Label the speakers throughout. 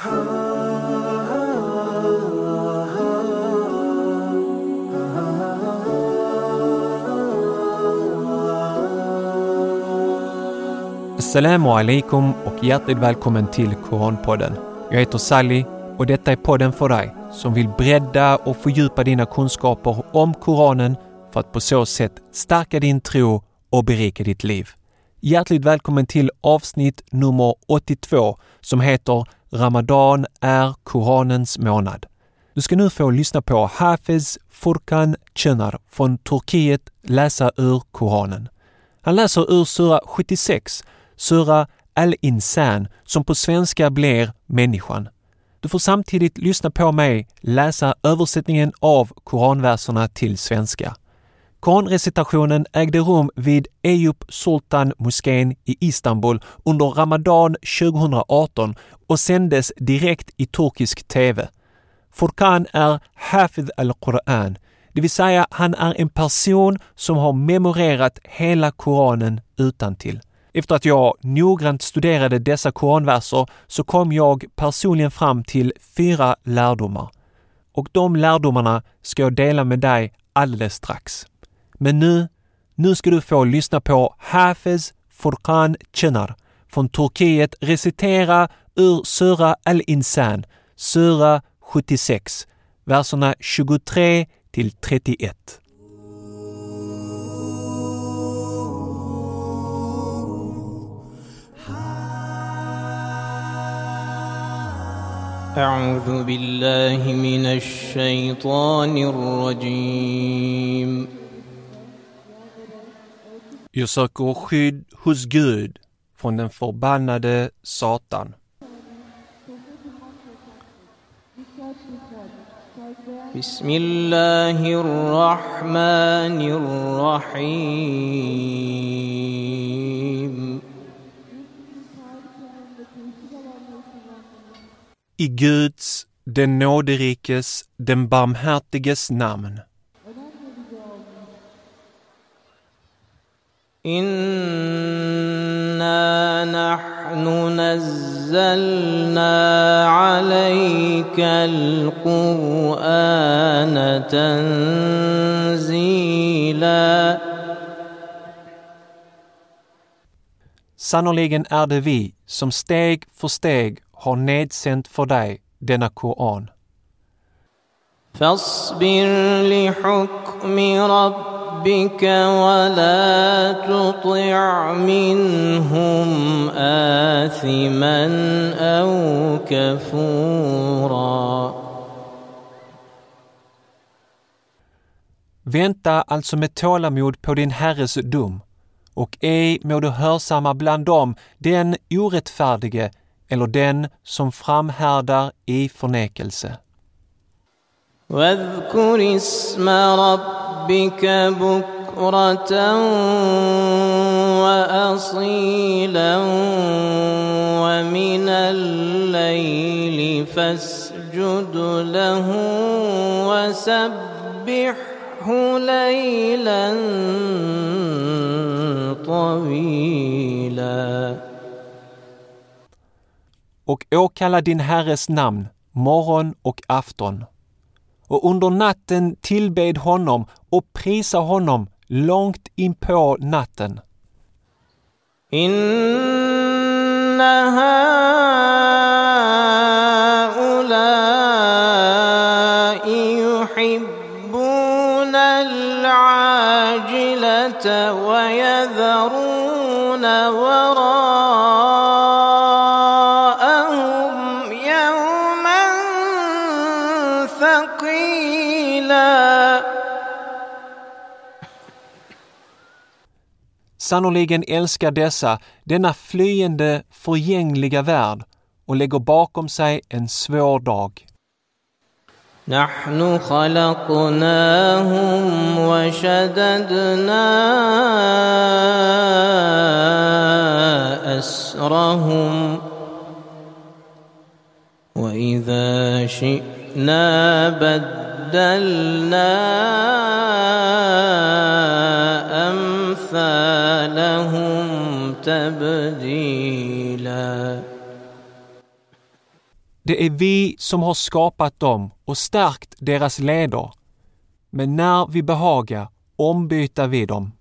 Speaker 1: Assalamu alaikum och hjärtligt välkommen till Koranpodden. Jag heter Sally och detta är podden för dig som vill bredda och fördjupa dina kunskaper om Koranen för att på så sätt stärka din tro och berika ditt liv. Hjärtligt välkommen till avsnitt nummer 82 som heter Ramadan är Koranens månad. Du ska nu få lyssna på Hafez Furkan Çınar från Turkiet läsa ur Koranen. Han läser ur sura 76 Sura Al-Insan som på svenska blir Människan. Du får samtidigt lyssna på mig läsa översättningen av koranverserna till svenska. Koranrecitationen ägde rum vid Eyüp Sultan moskén i Istanbul under Ramadan 2018 och sändes direkt i turkisk TV. Furkan är Hafid al-Quran, det vill säga han är en person som har memorerat hela Koranen utan till. Efter att jag noggrant studerade dessa koranverser så kom jag personligen fram till fyra lärdomar. Och de lärdomarna ska jag dela med dig alldeles strax. Men nu, nu ska du få lyssna på Hafez Furkan Çınar från Turkiet recitera ur Sura Al-Insan, Sura 76, verserna 23 till 31.
Speaker 2: أعوذ بالله من الشيطان الرجيم
Speaker 1: Jag söker skydd hos Gud från den förbannade Satan.
Speaker 2: بسم الله الرحمن الرحيم
Speaker 1: I Guds, den nåderikes, den barmhärtiges namn.
Speaker 2: إنا نحن نزلنا عليك القرآن تنزيلا
Speaker 1: Sannerligen är det vi som steg för steg har nedsänt för dig denna Koran.
Speaker 2: فاصبر لحكم ربك ولا تطع منهم آثما أو كفورا
Speaker 1: Vänta alltså med tålamod på din Herres dom och ej må du hörsamma bland dem den orättfärdige eller den som framhärdar i förnekelse.
Speaker 2: واذكر اسم ربك بكرة وأصيلا ومن الليل فاسجد له وسبحه ليلا طويلا
Speaker 1: och åkalla din Herres namn morgon och afton. Och under natten tillbed honom och prisa honom långt in på natten.
Speaker 2: إن ثقيلا
Speaker 1: Sannoliken älskar dessa denna flyende, förgängliga värld och lägger bakom sig en svår dag.
Speaker 2: نحن خلقناهم وشددنا أسرهم وإذا شئنا بدلنا أمثالهم تبديلا
Speaker 1: Det är vi som har skapat dem och stärkt deras leder. Men när vi behagar ombyta vi dem,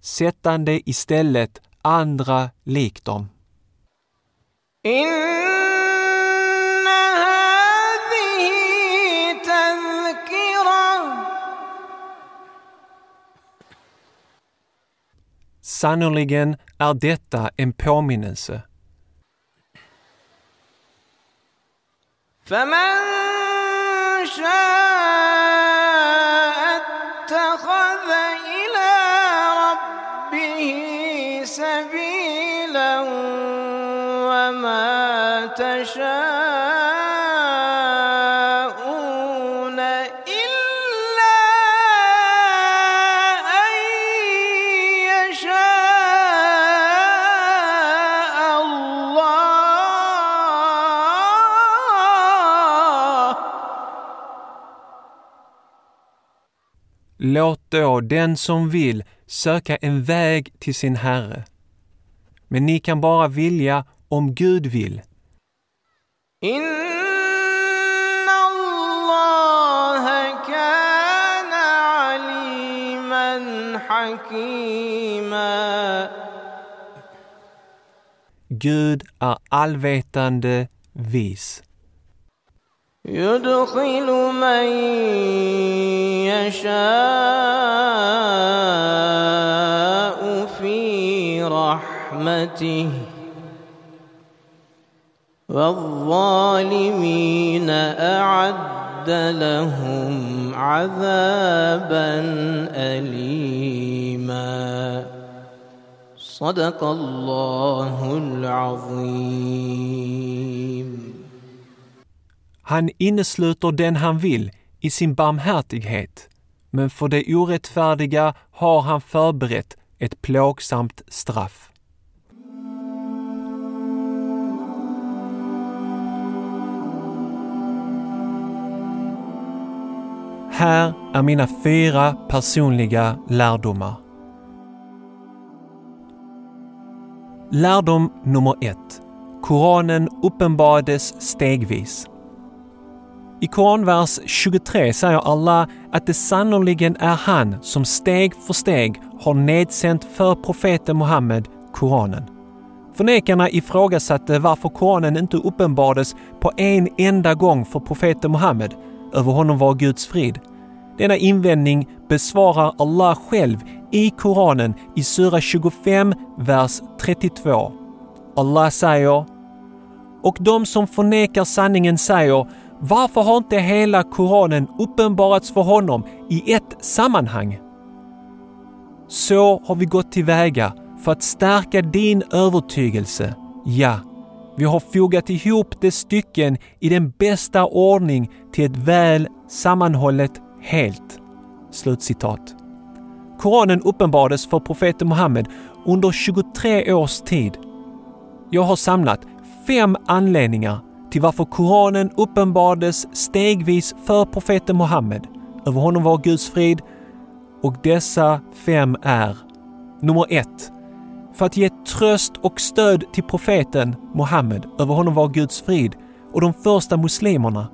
Speaker 1: sättande istället andra lik dem.
Speaker 2: إن
Speaker 1: Sannoliken är detta en påminnelse.
Speaker 2: فمن شاء
Speaker 1: låt då den som vill söka en väg till sin Herre. Men ni kan bara vilja om Gud vill. Gud är allvetande vis.
Speaker 2: يدخل من يشاء في رحمته والظالمين أعد لهم عذابا أليما صدق الله العظيم
Speaker 1: Han innesluter den han vill i sin barmhärtighet, men för det orättfärdiga har han förberett ett plågsamt straff. Här är mina fyra personliga lärdomar. Lärdom nummer ett. Koranen uppenbarades stegvis. I Koranvers 23 säger Allah att det sannoliken är han som steg för steg har nedsänt för profeten Muhammed Koranen. Förnekarna ifrågasatte varför Koranen inte uppenbarades på en enda gång för profeten Muhammed. Över honom var Guds frid. Denna invändning besvarar Allah själv i Koranen i Sura 25, vers 32. Allah säger och de som förnekar sanningen säger varför har inte hela Koranen uppenbarats för honom i ett sammanhang? Så har vi gått tillväga för att stärka din övertygelse. Ja, vi har fogat ihop de stycken i den bästa ordning till ett väl sammanhållet helt. Slutcitat. Koranen uppenbarades för profeten Muhammed under 23 års tid. Jag har samlat fem anledningar till varför Koranen uppenbarades stegvis för profeten Muhammed. Över honom var Guds frid och dessa fem är Nummer ett. För att ge tröst och stöd till profeten Muhammed. Över honom var Guds frid och de första muslimerna.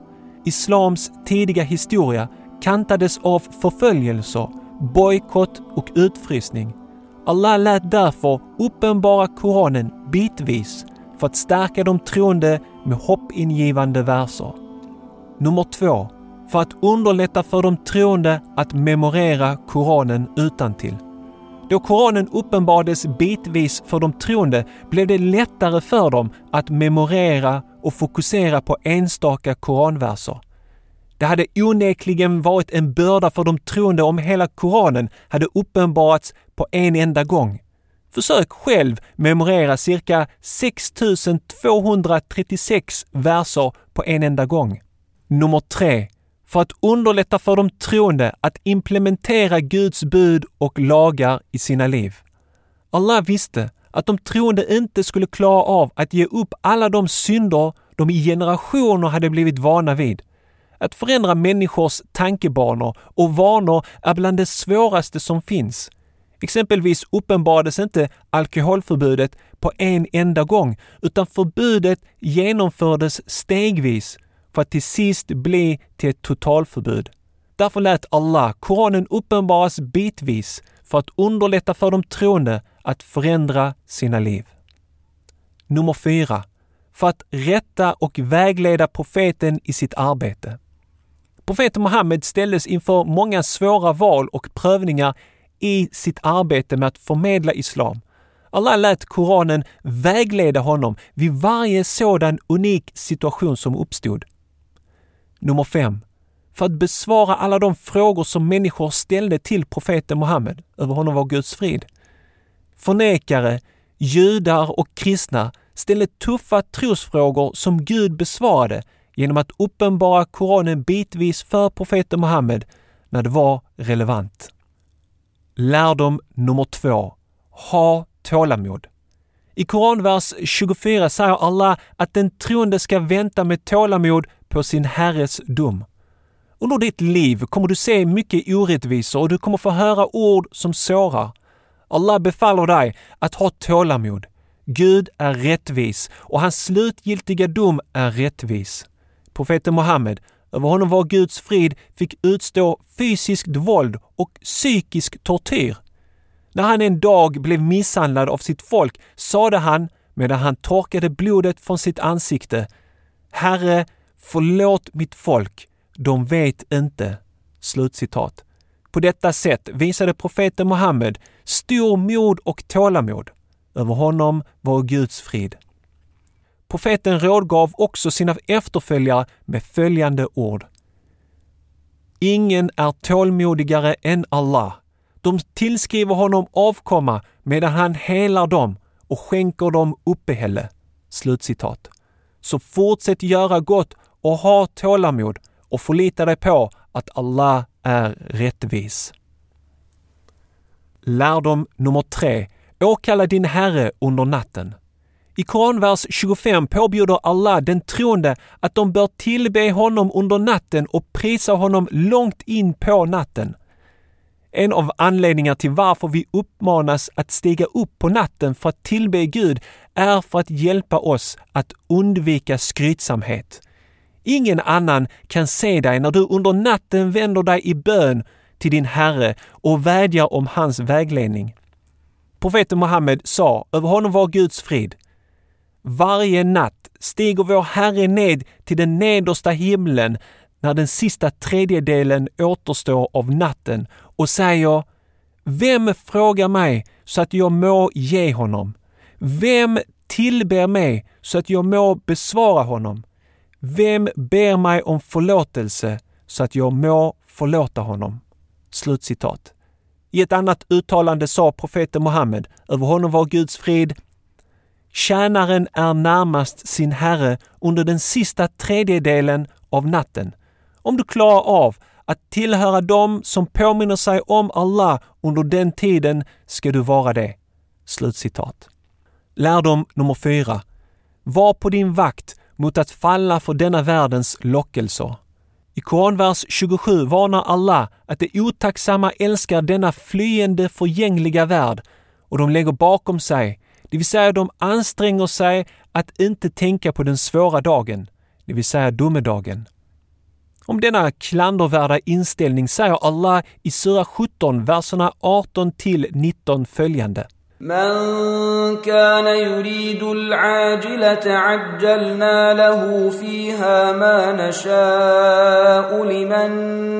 Speaker 1: Islams tidiga historia kantades av förföljelser, bojkott och utfrysning. Allah lät därför uppenbara Koranen bitvis för att stärka de troende med hoppingivande verser. Nummer två. För att underlätta för de troende att memorera Koranen utantill. Då Koranen uppenbarades bitvis för de troende blev det lättare för dem att memorera och fokusera på enstaka koranverser. Det hade onekligen varit en börda för de troende om hela Koranen hade uppenbarats på en enda gång. Försök själv memorera cirka 6236 verser på en enda gång. Nummer 3. För att underlätta för de troende att implementera Guds bud och lagar i sina liv. Allah visste att de troende inte skulle klara av att ge upp alla de synder de i generationer hade blivit vana vid. Att förändra människors tankebanor och vanor är bland det svåraste som finns. Exempelvis uppenbarades inte alkoholförbudet på en enda gång, utan förbudet genomfördes stegvis för att till sist bli till ett totalförbud. Därför lät Allah Koranen uppenbaras bitvis för att underlätta för de troende att förändra sina liv. Nummer 4. För att rätta och vägleda profeten i sitt arbete. Profeten Muhammed ställdes inför många svåra val och prövningar i sitt arbete med att förmedla islam. Allah lät Koranen vägleda honom vid varje sådan unik situation som uppstod. Nummer 5. För att besvara alla de frågor som människor ställde till profeten Muhammed, över honom var Guds frid. Förnekare, judar och kristna ställde tuffa trosfrågor som Gud besvarade genom att uppenbara Koranen bitvis för profeten Muhammed när det var relevant. Lärdom nummer två. Ha tålamod. I Koranvers 24 säger Allah att den troende ska vänta med tålamod på sin Herres dom. Under ditt liv kommer du se mycket orättvisor och du kommer få höra ord som sårar. Allah befaller dig att ha tålamod. Gud är rättvis och hans slutgiltiga dom är rättvis. Profeten Muhammed, över honom var Guds frid, fick utstå fysiskt våld och psykisk tortyr. När han en dag blev misshandlad av sitt folk sade han, medan han torkade blodet från sitt ansikte, Herre, förlåt mitt folk, de vet inte. Slutcitat. På detta sätt visade profeten Muhammed stor mod och tålamod. Över honom var Guds frid. Profeten rådgav också sina efterföljare med följande ord. Ingen är tålmodigare än Allah. De tillskriver honom avkomma medan han helar dem och skänker dem uppehälle. Slutcitat. Så fortsätt göra gott och ha tålamod och förlita dig på att Allah är rättvis. Lärdom nummer tre. Åkalla din Herre under natten. I Koranvers 25 påbjuder Allah den troende att de bör tillbe honom under natten och prisa honom långt in på natten. En av anledningarna till varför vi uppmanas att stiga upp på natten för att tillbe Gud är för att hjälpa oss att undvika skrytsamhet. Ingen annan kan se dig när du under natten vänder dig i bön till din Herre och vädjar om hans vägledning. Profeten Muhammed sa, över honom var Guds frid, varje natt stiger vår Herre ned till den nedersta himlen när den sista tredjedelen återstår av natten och säger Vem frågar mig så att jag må ge honom? Vem tillber mig så att jag må besvara honom? Vem ber mig om förlåtelse så att jag må förlåta honom? Slutcitat. I ett annat uttalande sa profeten Muhammed, över honom var Guds frid, Tjänaren är närmast sin herre under den sista tredjedelen av natten. Om du klarar av att tillhöra dem som påminner sig om Allah under den tiden ska du vara det. Slutcitat. Lärdom nummer fyra. Var på din vakt mot att falla för denna världens lockelser. I Koranvers 27 varnar Allah att de otacksamma älskar denna flyende förgängliga värld och de lägger bakom sig det vill säga de anstränger sig att inte tänka på den svåra dagen, det vill säga domedagen. Om denna klandervärda inställning säger Allah i Sura 17, verserna 18 till 19 följande.
Speaker 2: من كان يريد العاجلة عجلنا له فيها ما نشاء لمن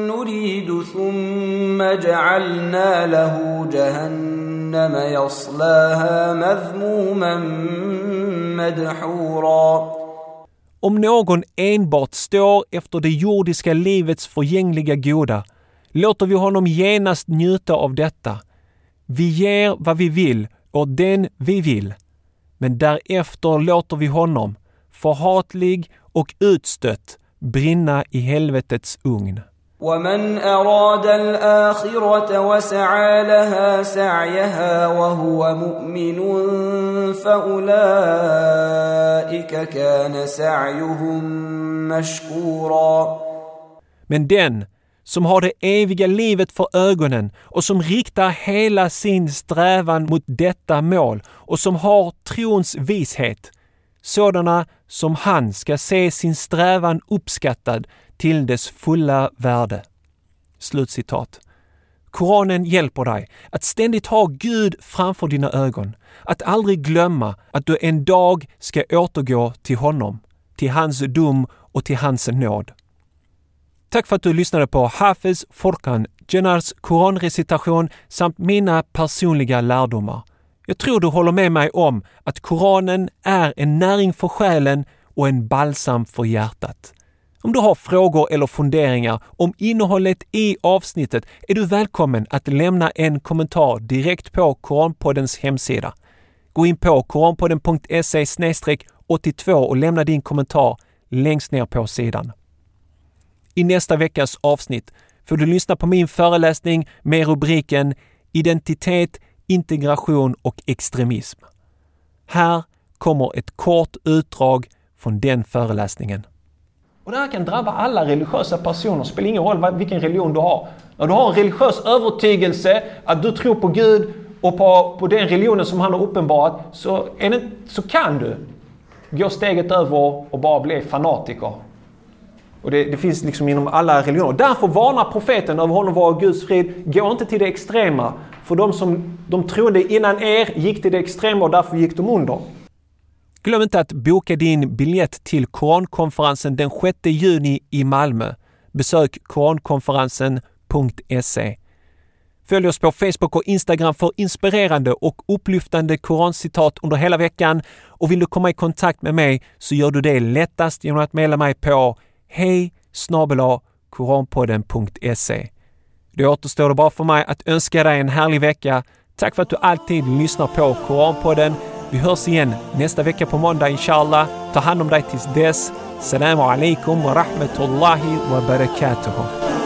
Speaker 2: نريد ثم جعلنا له جهنم يصلاها مذموما مدحورا
Speaker 1: Om någon enbart står efter det jordiska livets förgängliga goda låter vi honom genast njuta av detta vi ger vad vi vill åt den vi vill, men därefter låter vi honom, förhatlig och utstött, brinna i helvetets ugn.
Speaker 2: ومن أراد الآخرة وسعى لها سعيها وهو مؤمن فأولئك كان سعيهم مشكورا
Speaker 1: Men den som har det eviga livet för ögonen och som riktar hela sin strävan mot detta mål och som har trons vishet. sådana som han ska se sin strävan uppskattad till dess fulla värde. Slutcitat. Koranen hjälper dig att ständigt ha Gud framför dina ögon, att aldrig glömma att du en dag ska återgå till honom, till hans dom och till hans nåd. Tack för att du lyssnade på Hafiz Forkan Jenars koranrecitation samt mina personliga lärdomar. Jag tror du håller med mig om att Koranen är en näring för själen och en balsam för hjärtat. Om du har frågor eller funderingar om innehållet i avsnittet är du välkommen att lämna en kommentar direkt på Koranpoddens hemsida. Gå in på koranpodden.se 82 och lämna din kommentar längst ner på sidan. I nästa veckas avsnitt får du lyssna på min föreläsning med rubriken Identitet, integration och extremism. Här kommer ett kort utdrag från den föreläsningen. Och det här kan drabba alla religiösa personer, det spelar ingen roll vilken religion du har. När du har en religiös övertygelse, att du tror på Gud och på, på den religionen som han har uppenbarat, så, det, så kan du gå steget över och bara bli fanatiker. Och det, det, finns liksom inom alla religioner. Därför varnar profeten över honom var Guds frid. Gå inte till det extrema. För de som de trodde innan er gick till det extrema och därför gick de under. Glöm inte att boka din biljett till Korankonferensen den 6 juni i Malmö. Besök korankonferensen.se. Följ oss på Facebook och Instagram för inspirerande och upplyftande korancitat under hela veckan. Och vill du komma i kontakt med mig så gör du det lättast genom att mejla mig på hej koranpodden.se. Då återstår det bara för mig att önska dig en härlig vecka. Tack för att du alltid lyssnar på Koranpodden. Vi hörs igen nästa vecka på måndag inshallah. Ta hand om dig tills dess. Salam alaikum wa rahmatullahi wa barakatuhu.